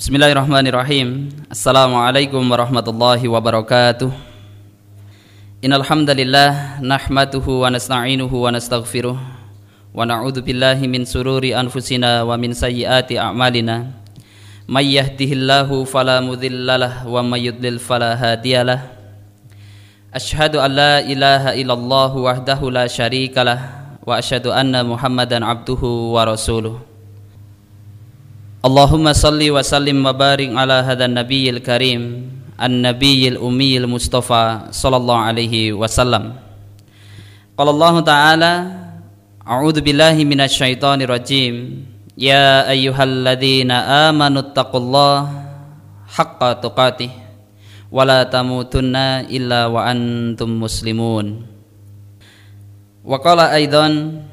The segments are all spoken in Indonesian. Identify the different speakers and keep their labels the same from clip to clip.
Speaker 1: Bismillahirrahmanirrahim. Assalamualaikum warahmatullahi wabarakatuh. Innal hamdalillah nahmaduhu wa nasta'inuhu wa nastaghfiruh wa na'udzu billahi min sururi anfusina wa min sayyiati a'malina. May yahdihillahu fala mudhillalah wa may yudlil fala hadiyalah. Ashhadu an la ilaha illallah wahdahu la syarikalah wa asyhadu anna Muhammadan abduhu wa rasuluh. Allahumma salli wa sallim wa barik ala hadan nabiyil karim an nabiyil ummiyil mustafa sallallahu alaihi wasallam Qala Allah ta'ala A'udzu billahi minasy syaithanir rajim. Ya ayyuhalladzina amanu taqullaha haqqa tuqatih wa la tamutunna illa wa antum muslimun. Wa qala aidan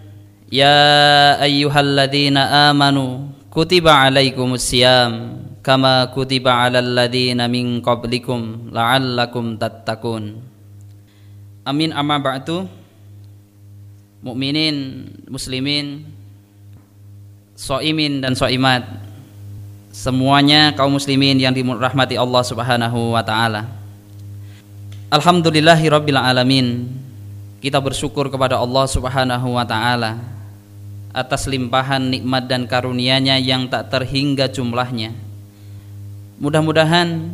Speaker 1: Ya ayyuhalladzina amanu kutiba alaikumus siyam kama kutiba alal ladzina min qablikum la'allakum tattaqun. Amin amma ba'du. Mukminin muslimin soimin dan soimat. Semuanya kaum muslimin yang dirahmati Allah Subhanahu wa taala. Alhamdulillahirabbil alamin. Kita bersyukur kepada Allah Subhanahu wa taala atas limpahan nikmat dan karunia-Nya yang tak terhingga jumlahnya. Mudah-mudahan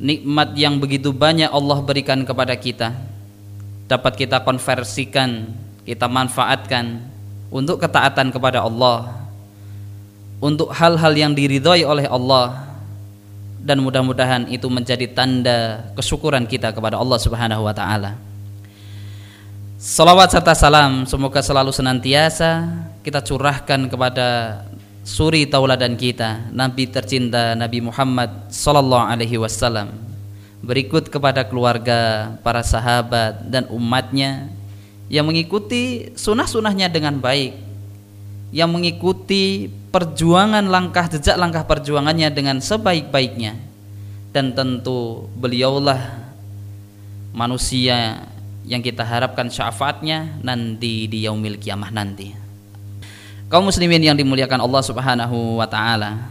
Speaker 1: nikmat yang begitu banyak Allah berikan kepada kita dapat kita konversikan, kita manfaatkan untuk ketaatan kepada Allah, untuk hal-hal yang diridhoi oleh Allah dan mudah-mudahan itu menjadi tanda kesyukuran kita kepada Allah Subhanahu wa taala. Salawat serta salam semoga selalu senantiasa kita curahkan kepada suri tauladan kita Nabi tercinta Nabi Muhammad sallallahu alaihi wasallam. Berikut kepada keluarga para sahabat dan umatnya yang mengikuti sunnah-sunnahnya dengan baik yang mengikuti perjuangan langkah jejak langkah perjuangannya dengan sebaik-baiknya. Dan tentu beliaulah manusia yang kita harapkan syafaatnya nanti di yaumil kiamah nanti. Kaum muslimin yang dimuliakan Allah Subhanahu wa taala.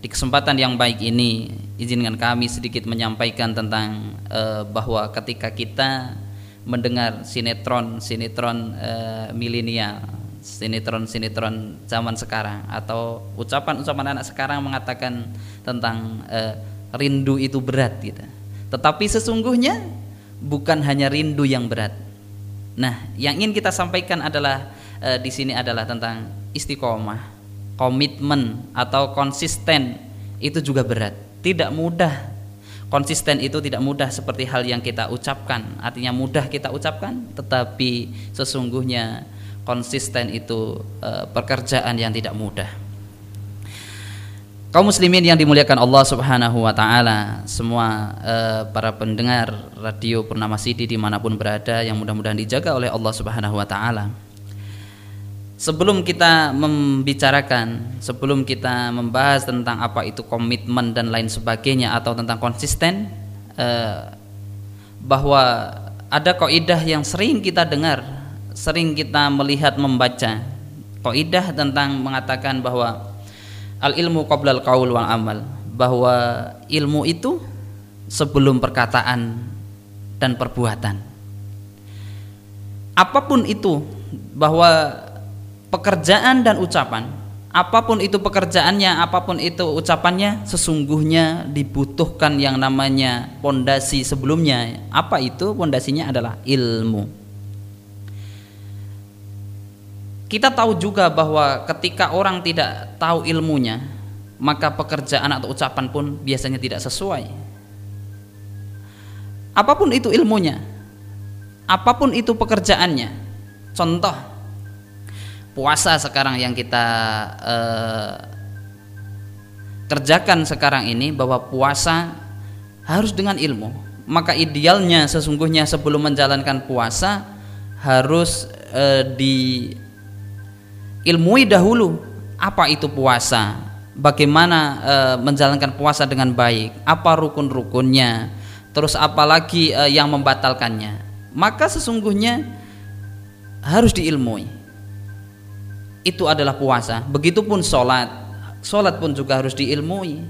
Speaker 1: Di kesempatan yang baik ini izinkan kami sedikit menyampaikan tentang uh, bahwa ketika kita mendengar sinetron-sinetron uh, milenial, sinetron-sinetron zaman sekarang atau ucapan-ucapan anak sekarang mengatakan tentang uh, rindu itu berat gitu. Tetapi sesungguhnya bukan hanya rindu yang berat. Nah, yang ingin kita sampaikan adalah e, di sini adalah tentang istiqomah, komitmen atau konsisten itu juga berat, tidak mudah. Konsisten itu tidak mudah seperti hal yang kita ucapkan, artinya mudah kita ucapkan, tetapi sesungguhnya konsisten itu e, pekerjaan yang tidak mudah. Kaum muslimin yang dimuliakan Allah Subhanahu wa taala, semua uh, para pendengar radio Purnama Sidi di mana pun berada yang mudah-mudahan dijaga oleh Allah Subhanahu wa taala. Sebelum kita membicarakan, sebelum kita membahas tentang apa itu komitmen dan lain sebagainya atau tentang konsisten uh, bahwa ada kaidah yang sering kita dengar, sering kita melihat membaca. Kaidah tentang mengatakan bahwa al ilmu qoblal qaul wal amal. Bahwa ilmu itu sebelum perkataan dan perbuatan. Apa pun itu bahwa pekerjaan dan ucapan apa pun itu pekerjaannya apa pun itu ucapannya sesungguhnya dibutuhkan yang namanya pondasi sebelumnya. Apa itu? Pondasinya adalah ilmu kita tahu juga bahwa ketika orang tidak tahu ilmunya, maka pekerjaan atau ucapan pun biasanya tidak sesuai. Apa pun itu ilmunya, apa pun itu pekerjaannya. Contoh, puasa sekarang yang kita eh, kerjakan sekarang ini bahwa puasa harus dengan ilmu. Maka idealnya sesungguhnya sebelum menjalankan puasa harus eh, di ilmui dahulu apa itu puasa, bagaimana e, menjalankan puasa dengan baik, apa rukun-rukunnya, terus apalagi e, yang membatalkannya. Maka sesungguhnya harus diilmui. Itu adalah puasa. Begitupun sholat, sholat pun juga harus diilmui.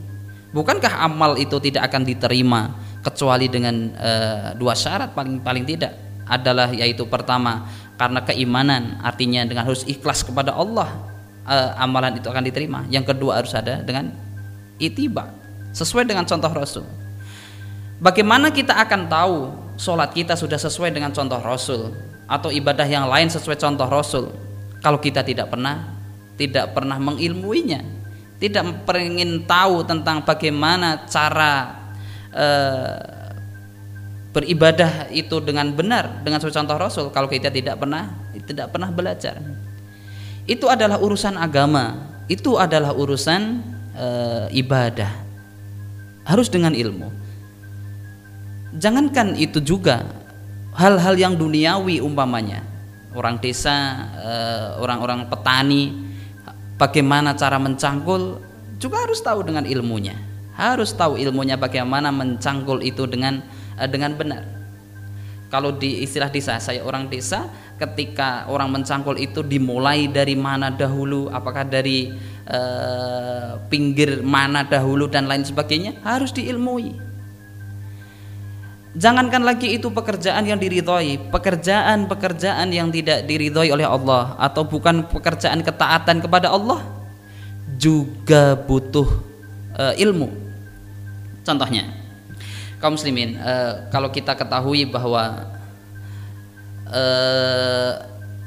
Speaker 1: Bukankah amal itu tidak akan diterima kecuali dengan uh, dua syarat paling paling tidak adalah yaitu pertama karena keimanan artinya dengan harus ikhlas kepada Allah uh, amalan itu akan diterima. Yang kedua harus ada dengan itiba sesuai dengan contoh Rasul. Bagaimana kita akan tahu sholat kita sudah sesuai dengan contoh Rasul atau ibadah yang lain sesuai contoh Rasul kalau kita tidak pernah tidak pernah mengilmuinya tidak ingin tahu tentang bagaimana cara e, beribadah itu dengan benar dengan contoh Rasul kalau kita tidak pernah tidak pernah belajar. Itu adalah urusan agama itu adalah urusan e, ibadah. Harus dengan ilmu. Jangankan itu juga hal-hal yang duniawi umpamanya. Orang desa eh, orang-orang petani bagaimana cara mencangkul juga harus tahu dengan ilmunya. Harus tahu ilmunya bagaimana mencangkul itu dengan dengan benar kalau di istilah desa saya orang desa ketika orang mencangkul itu dimulai dari mana dahulu apakah dari uh, pinggir mana dahulu dan lain sebagainya harus diilmui Jangankan lagi itu pekerjaan yang diridhoi, pekerjaan-pekerjaan yang tidak diridhoi oleh Allah atau bukan pekerjaan ketaatan kepada Allah juga butuh uh, ilmu. Contohnya, kaum muslimin, uh, kalau kita ketahui bahwa uh,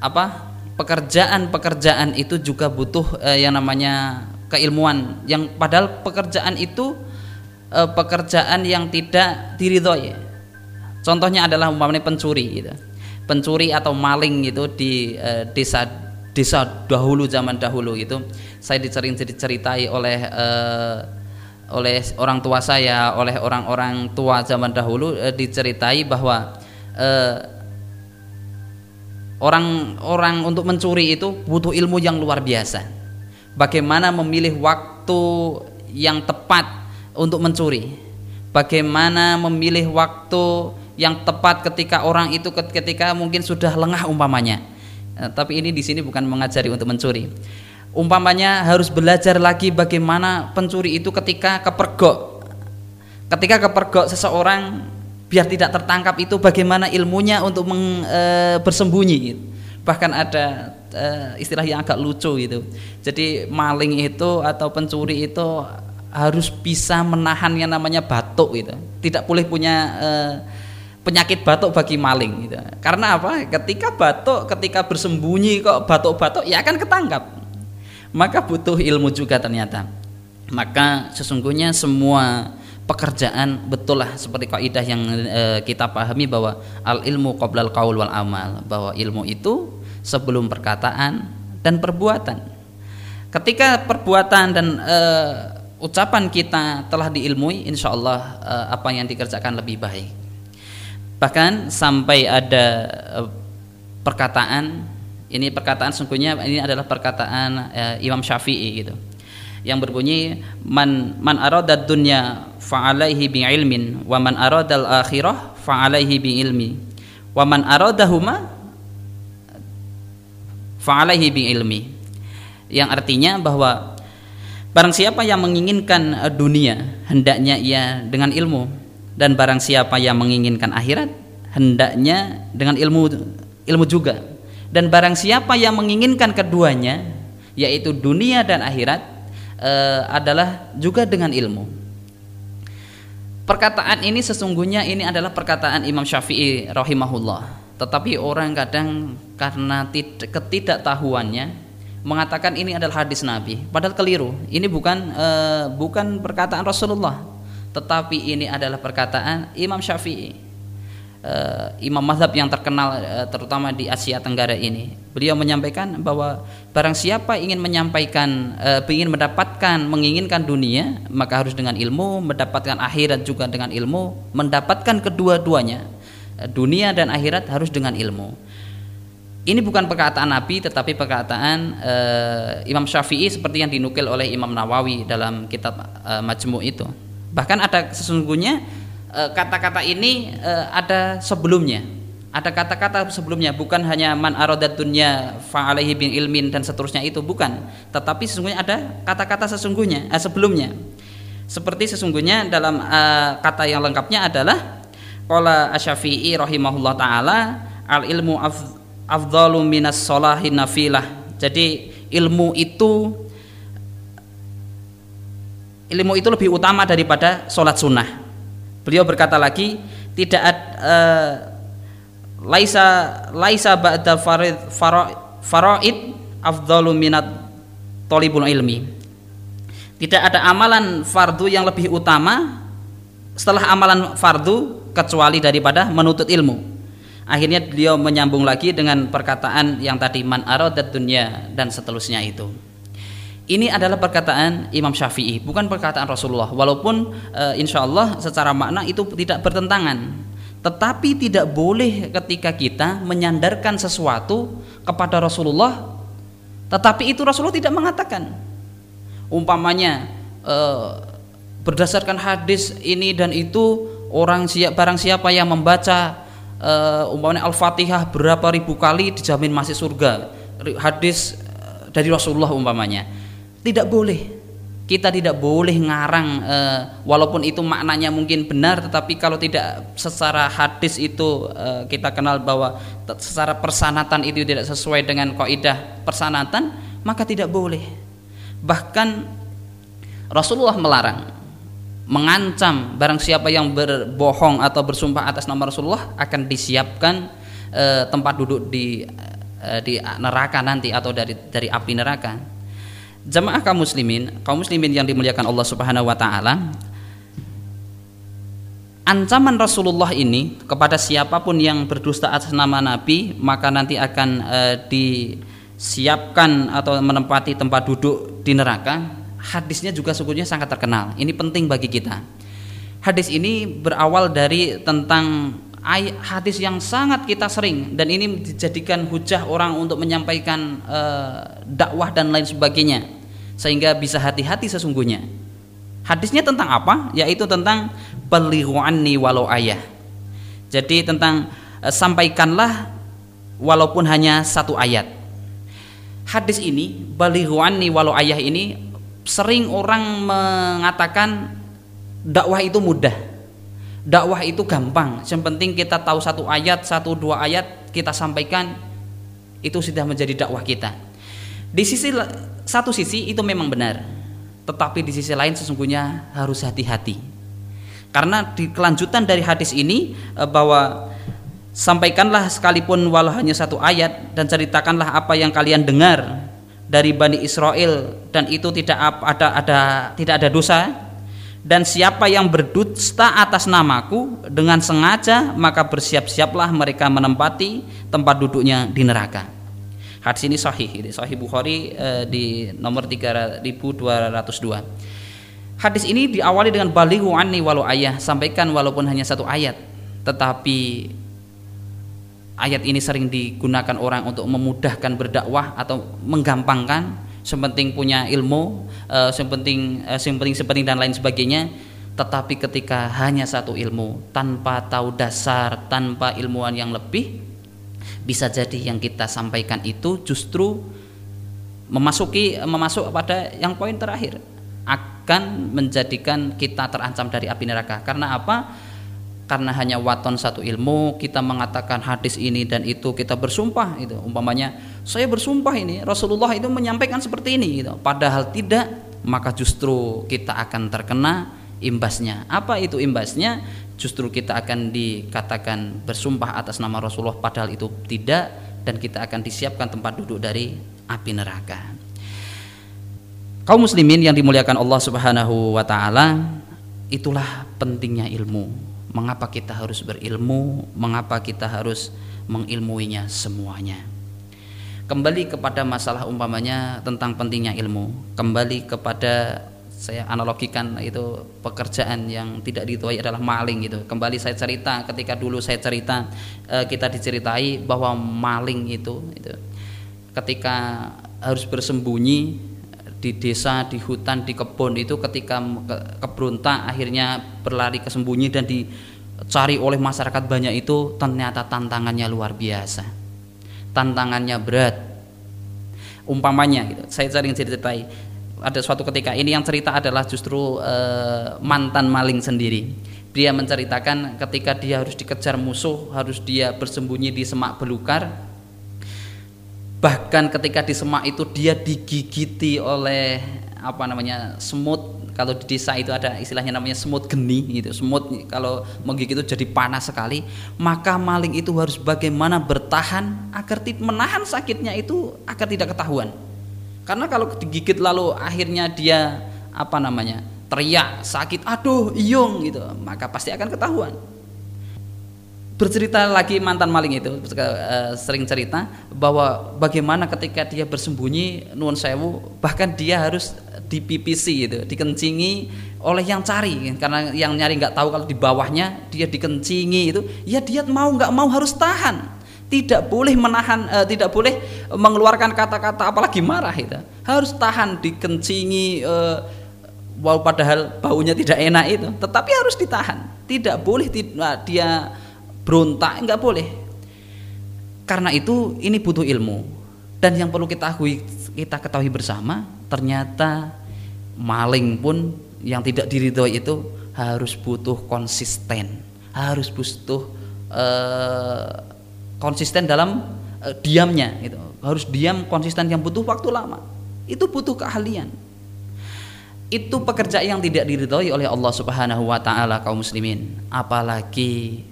Speaker 1: apa pekerjaan-pekerjaan itu juga butuh uh, yang namanya keilmuan, yang padahal pekerjaan itu uh, pekerjaan yang tidak diridhoi Contohnya adalah umpamanya pencuri gitu. Pencuri atau maling gitu di uh, desa desa dahulu zaman dahulu gitu. Saya dicering diceritai oleh uh, oleh orang tua saya, oleh orang-orang tua zaman dahulu uh, diceritai bahwa orang-orang untuk mencuri itu butuh ilmu yang luar biasa. Bagaimana memilih waktu yang tepat untuk mencuri? Bagaimana memilih waktu yang tepat ketika orang itu ketika mungkin sudah lengah umpamanya. Nah, tapi ini di sini bukan mengajari untuk mencuri. Umpamanya harus belajar lagi bagaimana pencuri itu ketika kepergok. Ketika kepergok seseorang biar tidak tertangkap itu bagaimana ilmunya untuk meng, e, bersembunyi. Bahkan ada e, istilah yang agak lucu gitu. Jadi maling itu atau pencuri itu harus bisa menahan yang namanya batuk gitu. Tidak boleh punya e, penyakit batuk bagi maling gitu. Karena apa? Ketika batuk, ketika bersembunyi kok batuk-batuk ya akan ketangkap. Maka butuh ilmu juga ternyata. Maka sesungguhnya semua pekerjaan betul lah seperti kaidah yang e, kita pahami bahwa al ilmu qoblal qaul wal amal bahwa ilmu itu sebelum perkataan dan perbuatan. Ketika perbuatan dan e, ucapan kita telah diilmui, insya Allah e, apa yang dikerjakan lebih baik bahkan sampai ada uh, perkataan ini perkataan sungguhnya ini adalah perkataan uh, Imam Syafi'i gitu. Yang berbunyi man man arada dunya fa'alaihi bi ilmin wa man arada al akhirah fa'alaihi bi ilmi wa man aradahuma fa'alaihi bi ilmi yang artinya bahwa barang siapa yang menginginkan eh, dunia hendaknya ia dengan ilmu. Dan barang siapa yang menginginkan akhirat hendaknya dengan ilmu ilmu juga dan barang siapa yang menginginkan keduanya yaitu dunia dan akhirat e, adalah juga dengan ilmu. Perkataan ini sesungguhnya ini adalah perkataan Imam Syafi'i rahimahullah. Tetapi orang kadang karena ketidaktahuannya mengatakan ini adalah hadis Nabi. Padahal keliru ini bukan e, bukan perkataan Rasulullah. Tetapi ini adalah perkataan Imam Syafi'i uh, imam mazhab yang terkenal uh, terutama di Asia Tenggara ini. Beliau menyampaikan bahwa barang siapa ingin menyampaikan uh, ingin mendapatkan menginginkan dunia maka harus dengan ilmu mendapatkan akhirat juga dengan ilmu mendapatkan kedua-duanya. Uh, dunia dan akhirat harus dengan ilmu. Ini bukan perkataan Nabi tetapi perkataan uh, Imam Syafi'i seperti yang dinukil oleh Imam Nawawi dalam kitab uh, Majmu' itu. Bahkan ada sesungguhnya kata-kata ini eh, ada sebelumnya. Ada kata-kata sebelumnya bukan hanya man aradat dunya fa'alaihi bin ilmin dan seterusnya itu bukan, tetapi sesungguhnya ada kata-kata sesungguhnya eh, sebelumnya. seperti sesungguhnya dalam uh, kata yang lengkapnya adalah qala asy-Syafi'i rahimahullah taala al ilmu afdalu minas sholahin nafilah jadi ilmu itu ilmu itu lebih utama daripada sholat sunnah beliau berkata lagi tidak ada uh, laisa laisa ba'da farid faraid afdalu minat tolibul ilmi. Tidak ada amalan fardu yang lebih utama setelah amalan fardu kecuali daripada menuntut ilmu. Akhirnya beliau menyambung lagi dengan perkataan yang tadi man aradat dunya dan seterusnya itu ini adalah perkataan Imam Syafi'i, bukan perkataan Rasulullah. Walaupun e, insya Allah secara makna itu tidak bertentangan. Tetapi tidak boleh ketika kita menyandarkan sesuatu kepada Rasulullah, tetapi itu Rasulullah tidak mengatakan. Umpamanya e, berdasarkan hadis ini dan itu orang siap barang siapa yang membaca e, umpamanya Al-Fatihah berapa ribu kali dijamin masih surga. Hadis dari Rasulullah umpamanya tidak boleh. Kita tidak boleh ngarang e, walaupun itu maknanya mungkin benar tetapi kalau tidak secara hadis itu e, kita kenal bahwa secara persanatan itu tidak sesuai dengan kaidah persanatan, maka tidak boleh. Bahkan Rasulullah melarang mengancam barang siapa yang berbohong atau bersumpah atas nama Rasulullah akan disiapkan e, tempat duduk di di neraka nanti atau dari dari api neraka Jamaah kaum muslimin, kaum muslimin yang dimuliakan Allah Subhanahu wa taala, ancaman Rasulullah ini kepada siapa pun yang berdusta atas nama Nabi, maka nanti akan e, disiapkan atau menempati tempat duduk di neraka. Hadisnya juga sungguhnya sangat terkenal. Ini penting bagi kita. Hadis ini berawal dari tentang hadis yang sangat kita sering. Dan ini dijadikan hujah orang untuk menyampaikan e, dakwah dan lain sebagainya. Sehingga bisa hati-hati sesungguhnya. Hadisnya tentang apa? Yaitu tentang pelighu'anni walau ayah. Jadi tentang e, sampaikanlah walaupun hanya satu ayat. Hadis ini balighu'anni walau ayah ini sering orang mengatakan dakwah itu mudah dakwah itu gampang. Yang penting kita tahu satu ayat satu dua ayat kita sampaikan itu sudah menjadi dakwah kita. Di sisi satu sisi itu memang benar tetapi di sisi lain sesungguhnya harus hati-hati. Karena di kelanjutan dari hadis ini eh, bahwa sampaikanlah sekalipun walau hanya satu ayat dan ceritakanlah apa yang kalian dengar dari Bani Israel dan itu tidak ada ada tidak ada dosa dan siapa yang berdusta atas namaku dengan sengaja maka bersiap-siaplah mereka menempati tempat duduknya di neraka. Hadis ini sahih, sahih Bukhari eh, di nomor 3202. Hadis ini diawali dengan balighu anni walau ayah, sampaikan walaupun hanya satu ayat. Tetapi ayat ini sering digunakan orang untuk memudahkan berdakwah atau menggampangkan sepenting punya ilmu, uh, sepenting uh, sepenting sepenting dan lain sebagainya. Tetapi ketika hanya satu ilmu tanpa tahu dasar, tanpa ilmuwan yang lebih, bisa jadi yang kita sampaikan itu justru memasuki memasuk pada yang poin terakhir akan menjadikan kita terancam dari api neraka. Karena apa? Karena hanya waton satu ilmu kita mengatakan hadis ini dan itu kita bersumpah itu umpamanya saya bersumpah ini Rasulullah itu menyampaikan seperti ini gitu. padahal tidak maka justru kita akan terkena imbasnya. Apa itu imbasnya? Justru kita akan dikatakan bersumpah atas nama Rasulullah padahal itu tidak dan kita akan disiapkan tempat duduk dari api neraka. Kaum muslimin yang dimuliakan Allah Subhanahu wa taala itulah pentingnya ilmu mengapa kita harus berilmu, mengapa kita harus mengilmuinya semuanya. Kembali kepada masalah umpamanya tentang pentingnya ilmu, kembali kepada saya analogikan itu pekerjaan yang tidak dituai adalah maling gitu. Kembali saya cerita ketika dulu saya cerita eh, kita diceritai bahwa maling itu itu ketika harus bersembunyi di desa, di hutan, di kebun itu ketika keberuntak akhirnya berlari ke sembunyi dan dicari oleh masyarakat banyak itu ternyata tantangannya luar biasa. Tantangannya berat. Umpamanya gitu, saya sering ceritai ada suatu ketika ini yang cerita adalah justru e, mantan maling sendiri. Dia menceritakan ketika dia harus dikejar musuh, harus dia bersembunyi di semak belukar. Bahkan ketika di semak itu dia digigiti oleh apa namanya semut. Kalau di desa itu ada istilahnya namanya semut geni gitu semut. Kalau menggigit itu jadi panas sekali. Maka maling itu harus bagaimana bertahan agar menahan sakitnya itu agar tidak ketahuan. Karena kalau digigit lalu akhirnya dia apa namanya teriak sakit aduh iyung gitu. Maka pasti akan ketahuan bercerita lagi mantan maling itu uh, sering cerita bahwa bagaimana ketika dia bersembunyi nuan sewu bahkan dia harus dipipisi gitu dikencingi oleh yang cari. Karena yang nyari nggak tahu kalau di bawahnya dia dikencingi itu ya dia mau nggak mau harus tahan. Tidak boleh menahan uh, tidak boleh mengeluarkan kata-kata apalagi marah itu. Harus tahan dikencingi uh, wow padahal baunya tidak enak itu tetapi harus ditahan. Tidak boleh tidak dia berontak nggak boleh. Karena itu ini butuh ilmu. Dan yang perlu kita ketahui kita ketahui bersama ternyata maling pun yang tidak diridhoi itu harus butuh konsisten. Harus butuh uh, konsisten dalam uh, diamnya itu harus diam konsisten yang butuh waktu lama. Itu butuh keahlian. Itu pekerjaan yang tidak diridhoi oleh Allah Subhanahu wa taala kaum muslimin. Apalagi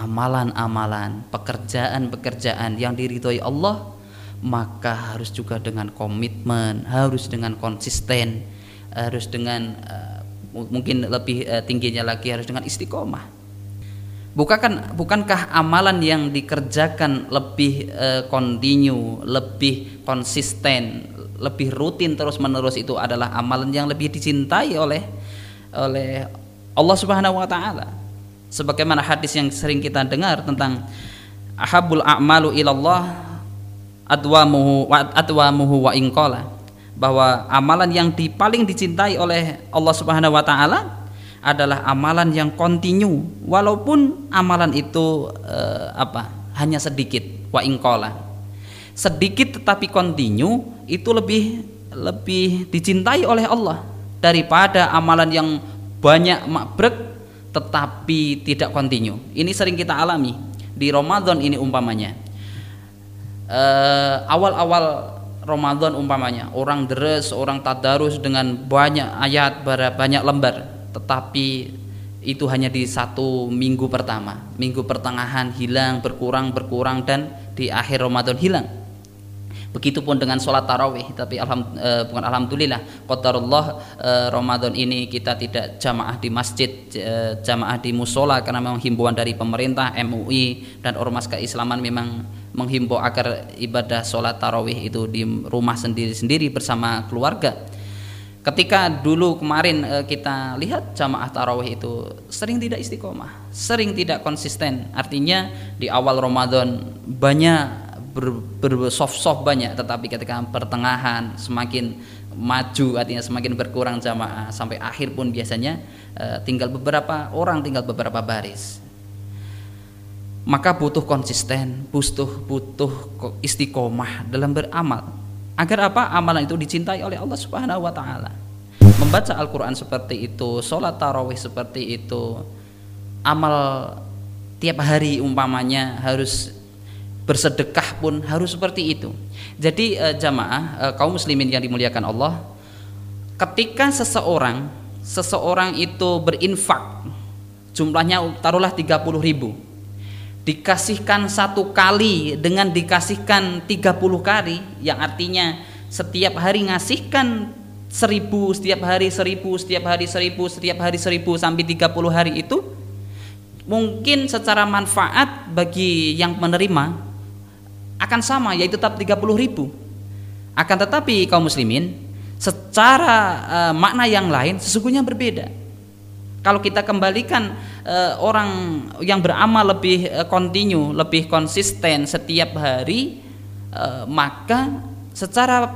Speaker 1: amalan-amalan, pekerjaan-pekerjaan yang diridhoi Allah, maka harus juga dengan komitmen, harus dengan konsisten, harus dengan uh, mungkin lebih uh, tingginya lagi harus dengan istiqomah. Bukankah bukankah amalan yang dikerjakan lebih uh, kontinu, lebih konsisten, lebih rutin terus-menerus itu adalah amalan yang lebih dicintai oleh oleh Allah Subhanahu wa taala sebagaimana hadis yang sering kita dengar tentang ahabul a'malu ilallah adwamuhu wa adwamuhu wa inqala bahwa amalan yang paling dicintai oleh Allah Subhanahu wa taala adalah amalan yang kontinu walaupun amalan itu eh, apa hanya sedikit wa inqala sedikit tetapi kontinu itu lebih lebih dicintai oleh Allah daripada amalan yang banyak makbrek tetapi tidak kontinu. Ini sering kita alami di Ramadan ini umpamanya. eh, awal-awal Ramadan umpamanya orang deres, orang tadarus dengan banyak ayat, banyak lembar, tetapi itu hanya di satu minggu pertama, minggu pertengahan hilang, berkurang, berkurang dan di akhir Ramadan hilang Begitupun dengan sholat tarawih, tapi alham, eh, bukan alhamdulillah, qadarullah eh, Ramadan ini kita tidak jamaah di masjid, eh, jamaah di musola karena memang himbauan dari pemerintah, MUI dan ormas keislaman memang menghimbau agar ibadah sholat tarawih itu di rumah sendiri-sendiri bersama keluarga. Ketika dulu kemarin kita lihat jamaah tarawih itu sering tidak istiqomah, sering tidak konsisten. Artinya di awal Ramadan banyak ber, ber soft soft banyak tetapi ketika pertengahan semakin maju artinya semakin berkurang jamaah sampai akhir pun biasanya e, tinggal beberapa orang tinggal beberapa baris. Maka butuh konsisten butuh butuh istiqomah dalam beramal. Agar apa? Amalan itu dicintai oleh Allah Subhanahu wa taala. Membaca Al-Qur'an seperti itu sholat tarawih seperti itu amal tiap hari umpamanya harus bersedekah pun harus seperti itu. Jadi uh, jamaah uh, kaum muslimin yang dimuliakan Allah, ketika seseorang seseorang itu berinfak jumlahnya taruhlah 30 ribu dikasihkan satu kali dengan dikasihkan 30 kali yang artinya setiap hari ngasihkan seribu setiap hari seribu setiap hari seribu setiap hari seribu sampai 30 hari itu mungkin secara manfaat bagi yang menerima akan sama yaitu tetap 30 ribu. Akan tetapi kaum muslimin secara uh, makna yang lain sesungguhnya berbeda. Kalau kita kembalikan uh, orang yang beramal lebih kontinu lebih konsisten setiap hari uh, maka secara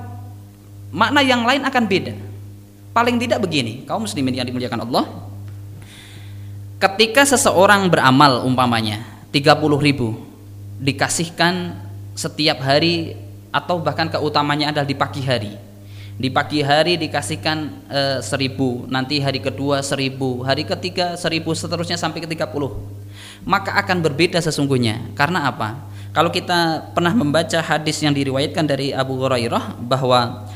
Speaker 1: makna yang lain akan beda. Paling tidak begini kaum muslimin yang dimuliakan Allah. Ketika seseorang beramal umpamanya 30 ribu dikasihkan setiap hari atau bahkan keutamanya adalah di pagi hari. Di pagi hari dikasihkan e, seribu nanti hari kedua seribu hari ketiga seribu seterusnya sampai ke tiga puluh. Maka akan berbeda sesungguhnya. Karena apa? Kalau kita pernah membaca hadis yang diriwayatkan dari Abu Hurairah bahwa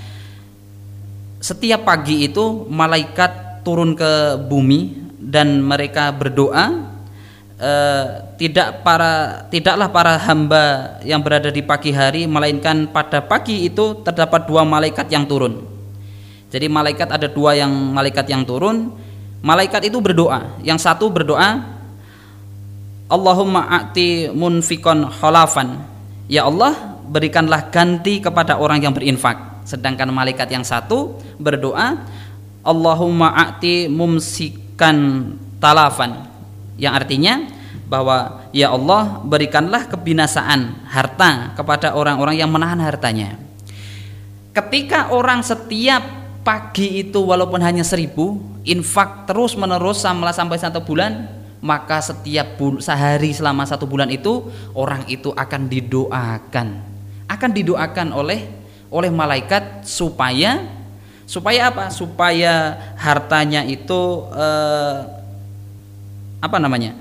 Speaker 1: setiap pagi itu malaikat turun ke bumi dan mereka berdoa eh, tidak para tidaklah para hamba yang berada di pagi hari melainkan pada pagi itu terdapat dua malaikat yang turun. Jadi malaikat ada dua yang malaikat yang turun. Malaikat itu berdoa. Yang satu berdoa Allahumma a'ti munfikon khalafan. Ya Allah, berikanlah ganti kepada orang yang berinfak. Sedangkan malaikat yang satu berdoa, Allahumma a'ti mumsikan talafan. Yang artinya bahwa ya Allah berikanlah kebinasaan harta kepada orang-orang yang menahan hartanya. Ketika orang setiap pagi itu walaupun hanya seribu infak terus menerus sampai satu bulan maka setiap bul sehari selama satu bulan itu orang itu akan didoakan akan didoakan oleh oleh malaikat supaya supaya apa supaya hartanya itu eh, apa namanya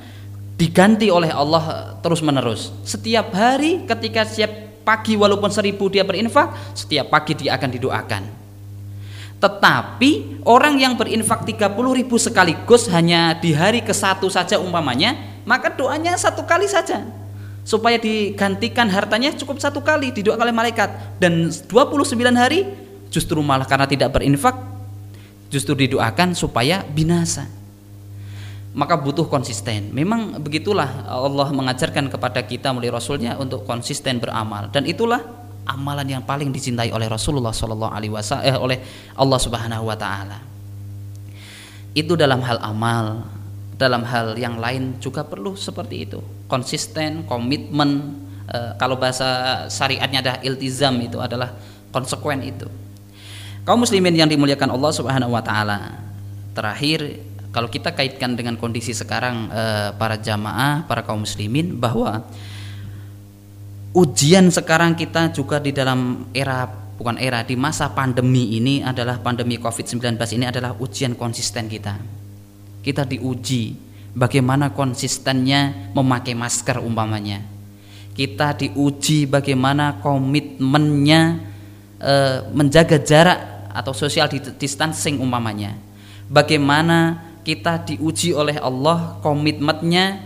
Speaker 1: diganti oleh Allah terus menerus setiap hari ketika setiap pagi walaupun seribu dia berinfak setiap pagi dia akan didoakan tetapi orang yang berinfak 30 ribu sekaligus hanya di hari ke satu saja umpamanya, maka doanya satu kali saja. Supaya digantikan hartanya cukup satu kali didoakan oleh malaikat. Dan 29 hari justru malah karena tidak berinfak, justru didoakan supaya binasa. Maka butuh konsisten. Memang begitulah Allah mengajarkan kepada kita melalui Rasulnya untuk konsisten beramal. Dan itulah amalan yang paling dicintai oleh Rasulullah Shallallahu Alaihi Wasallam eh, oleh Allah Subhanahu Wa Taala. Itu dalam hal amal, dalam hal yang lain juga perlu seperti itu. Konsisten, komitmen. Eh, kalau bahasa syariatnya adalah iltizam itu adalah konsekuen itu. Kaum muslimin yang dimuliakan Allah Subhanahu Wa Taala. Terakhir, kalau kita kaitkan dengan kondisi sekarang eh, para jamaah, para kaum muslimin bahwa ujian sekarang kita juga di dalam era bukan era di masa pandemi ini adalah pandemi Covid-19 ini adalah ujian konsisten kita. Kita diuji bagaimana konsistennya memakai masker umpamanya. Kita diuji bagaimana komitmennya e, menjaga jarak atau social distancing umpamanya. Bagaimana kita diuji oleh Allah komitmennya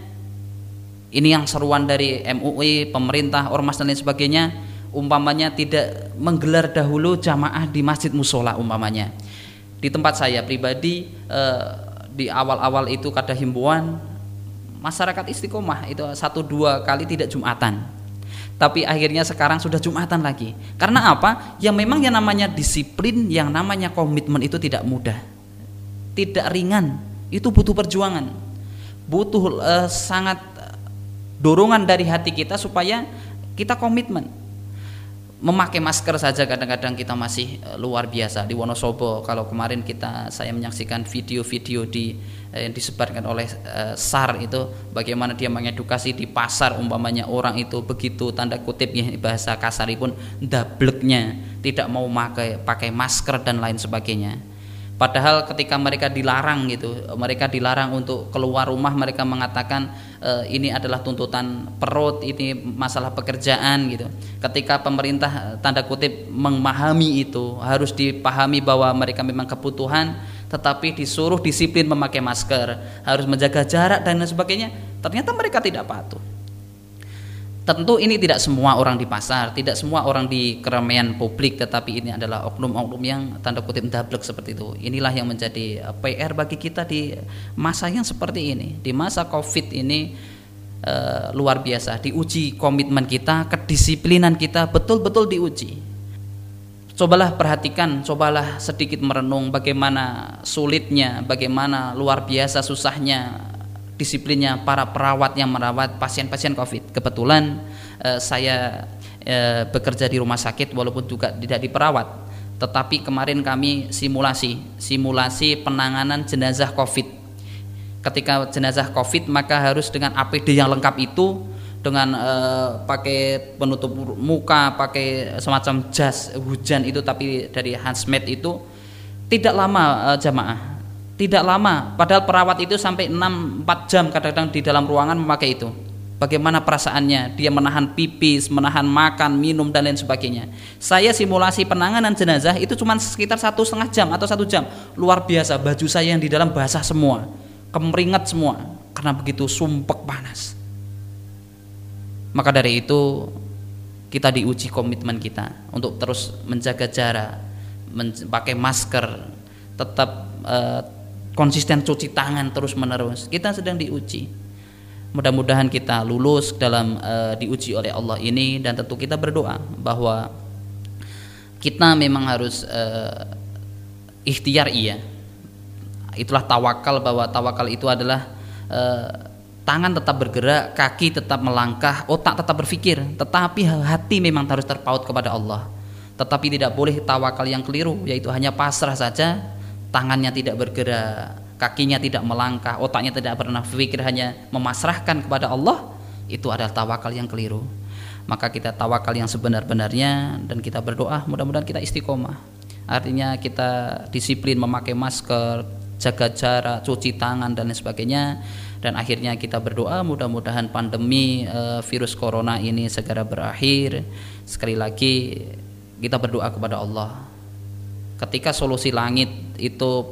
Speaker 1: ini yang seruan dari MUI, pemerintah, ormas dan lain sebagainya, umpamanya tidak menggelar dahulu jamaah di masjid musola umpamanya. Di tempat saya pribadi eh, di awal-awal itu kada himbauan masyarakat istiqomah itu satu dua kali tidak jumatan. Tapi akhirnya sekarang sudah jumatan lagi. Karena apa? Ya memang yang namanya disiplin, yang namanya komitmen itu tidak mudah, tidak ringan. Itu butuh perjuangan, butuh eh, sangat dorongan dari hati kita supaya kita komitmen. Memakai masker saja kadang-kadang kita masih eh, luar biasa. Di Wonosobo kalau kemarin kita saya menyaksikan video-video di eh, yang disebarkan oleh eh, SAR itu bagaimana dia mengedukasi di pasar umpamanya orang itu begitu tanda kutip ya bahasa kasar pun dableknya tidak mau pakai pakai masker dan lain sebagainya Padahal ketika mereka dilarang gitu, mereka dilarang untuk keluar rumah, mereka mengatakan e, ini adalah tuntutan perut, ini masalah pekerjaan gitu. Ketika pemerintah tanda kutip memahami itu, harus dipahami bahwa mereka memang kebutuhan, tetapi disuruh disiplin memakai masker, harus menjaga jarak dan lain sebagainya. Ternyata mereka tidak patuh. Tentu ini tidak semua orang di pasar, tidak semua orang di keramaian publik, tetapi ini adalah oknum-oknum yang tanda kutip dablek seperti itu. Inilah yang menjadi eh, PR bagi kita di masa yang seperti ini, di masa COVID ini e, luar biasa. Diuji komitmen kita, kedisiplinan kita betul-betul diuji. Cobalah perhatikan, cobalah sedikit merenung bagaimana sulitnya, bagaimana luar biasa susahnya disiplinnya para perawat yang merawat pasien-pasien COVID. Kebetulan eh, saya eh, bekerja di rumah sakit walaupun juga tidak diperawat, tetapi kemarin kami simulasi, simulasi penanganan jenazah COVID. Ketika jenazah COVID maka harus dengan APD yang lengkap itu dengan uh, pakai penutup muka, pakai semacam jas hujan itu tapi dari hazmat itu tidak lama uh, jamaah. Tidak lama, padahal perawat itu sampai 6 4 jam kadang-kadang di dalam ruangan memakai itu. Bagaimana perasaannya? Dia menahan pipis, menahan makan, minum dan lain sebagainya. Saya simulasi penanganan jenazah itu cuma sekitar satu setengah jam atau satu jam. Luar biasa, baju saya yang di dalam basah semua, kemeringat semua, karena begitu sumpek panas. Maka dari itu kita diuji komitmen kita untuk terus menjaga jarak, pakai masker, tetap uh, konsisten cuci tangan terus menerus. Kita sedang diuji. Mudah-mudahan kita lulus dalam uh, diuji oleh Allah ini dan tentu kita berdoa bahwa kita memang harus uh, ikhtiar iya. Itulah tawakal bahwa tawakal itu adalah uh, tangan tetap bergerak, kaki tetap melangkah, otak tetap berpikir, tetapi hati memang harus terpaut kepada Allah. Tetapi tidak boleh tawakal yang keliru, yaitu hanya pasrah saja, tangannya tidak bergerak, kakinya tidak melangkah, otaknya tidak pernah berpikir, hanya memasrahkan kepada Allah, itu adalah tawakal yang keliru. Maka kita tawakal yang sebenar-benarnya dan kita berdoa, mudah-mudahan kita istiqomah. Artinya kita disiplin memakai masker, jaga jarak, cuci tangan dan lain sebagainya dan akhirnya kita berdoa mudah-mudahan pandemi e, virus corona ini segera berakhir. Sekali lagi kita berdoa kepada Allah. Ketika solusi langit itu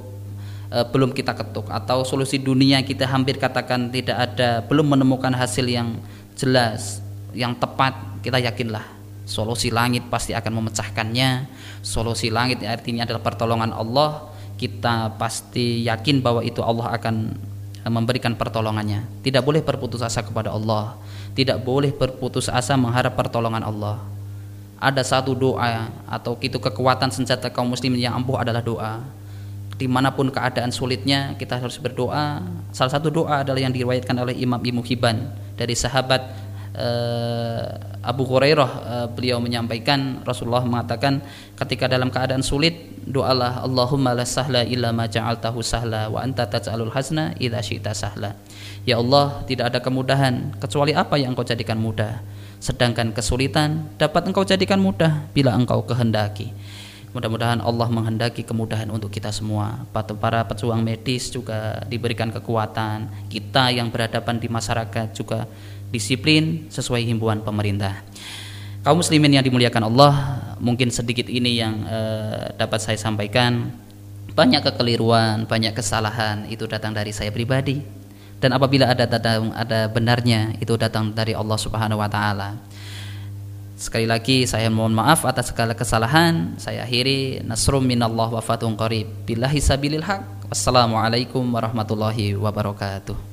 Speaker 1: e, belum kita ketuk atau solusi dunia kita hampir katakan tidak ada, belum menemukan hasil yang jelas, yang tepat, kita yakinlah solusi langit pasti akan memecahkannya. Solusi langit artinya adalah pertolongan Allah. Kita pasti yakin bahwa itu Allah akan memberikan pertolongannya. Tidak boleh berputus asa kepada Allah. Tidak boleh berputus asa mengharap pertolongan Allah. Ada satu doa atau itu kekuatan senjata kaum muslimin yang ampuh adalah doa. Di mana pun keadaan sulitnya kita harus berdoa. Salah satu doa adalah yang diriwayatkan oleh Imam Ibnu Hibban dari sahabat uh, Abu Hurairah uh, beliau menyampaikan Rasulullah mengatakan ketika dalam keadaan sulit doalah Allahumma la sahla illa ma ja'altahu sahla wa anta taj'alul hasna idza syi'ta sahla ya Allah tidak ada kemudahan kecuali apa yang engkau jadikan mudah sedangkan kesulitan dapat engkau jadikan mudah bila engkau kehendaki Mudah-mudahan Allah menghendaki kemudahan untuk kita semua. Para pejuang medis juga diberikan kekuatan. Kita yang berhadapan di masyarakat juga disiplin sesuai himbauan pemerintah. Kaum muslimin yang dimuliakan Allah, mungkin sedikit ini yang uh, dapat saya sampaikan. Banyak kekeliruan, banyak kesalahan itu datang dari saya pribadi. Dan apabila ada datang ada benarnya itu datang dari Allah Subhanahu wa taala. Sekali lagi saya mohon maaf atas segala kesalahan. Saya akhiri nasrum minallah wa fatun qarib. Billahi sabilil haq. Wassalamualaikum warahmatullahi wabarakatuh.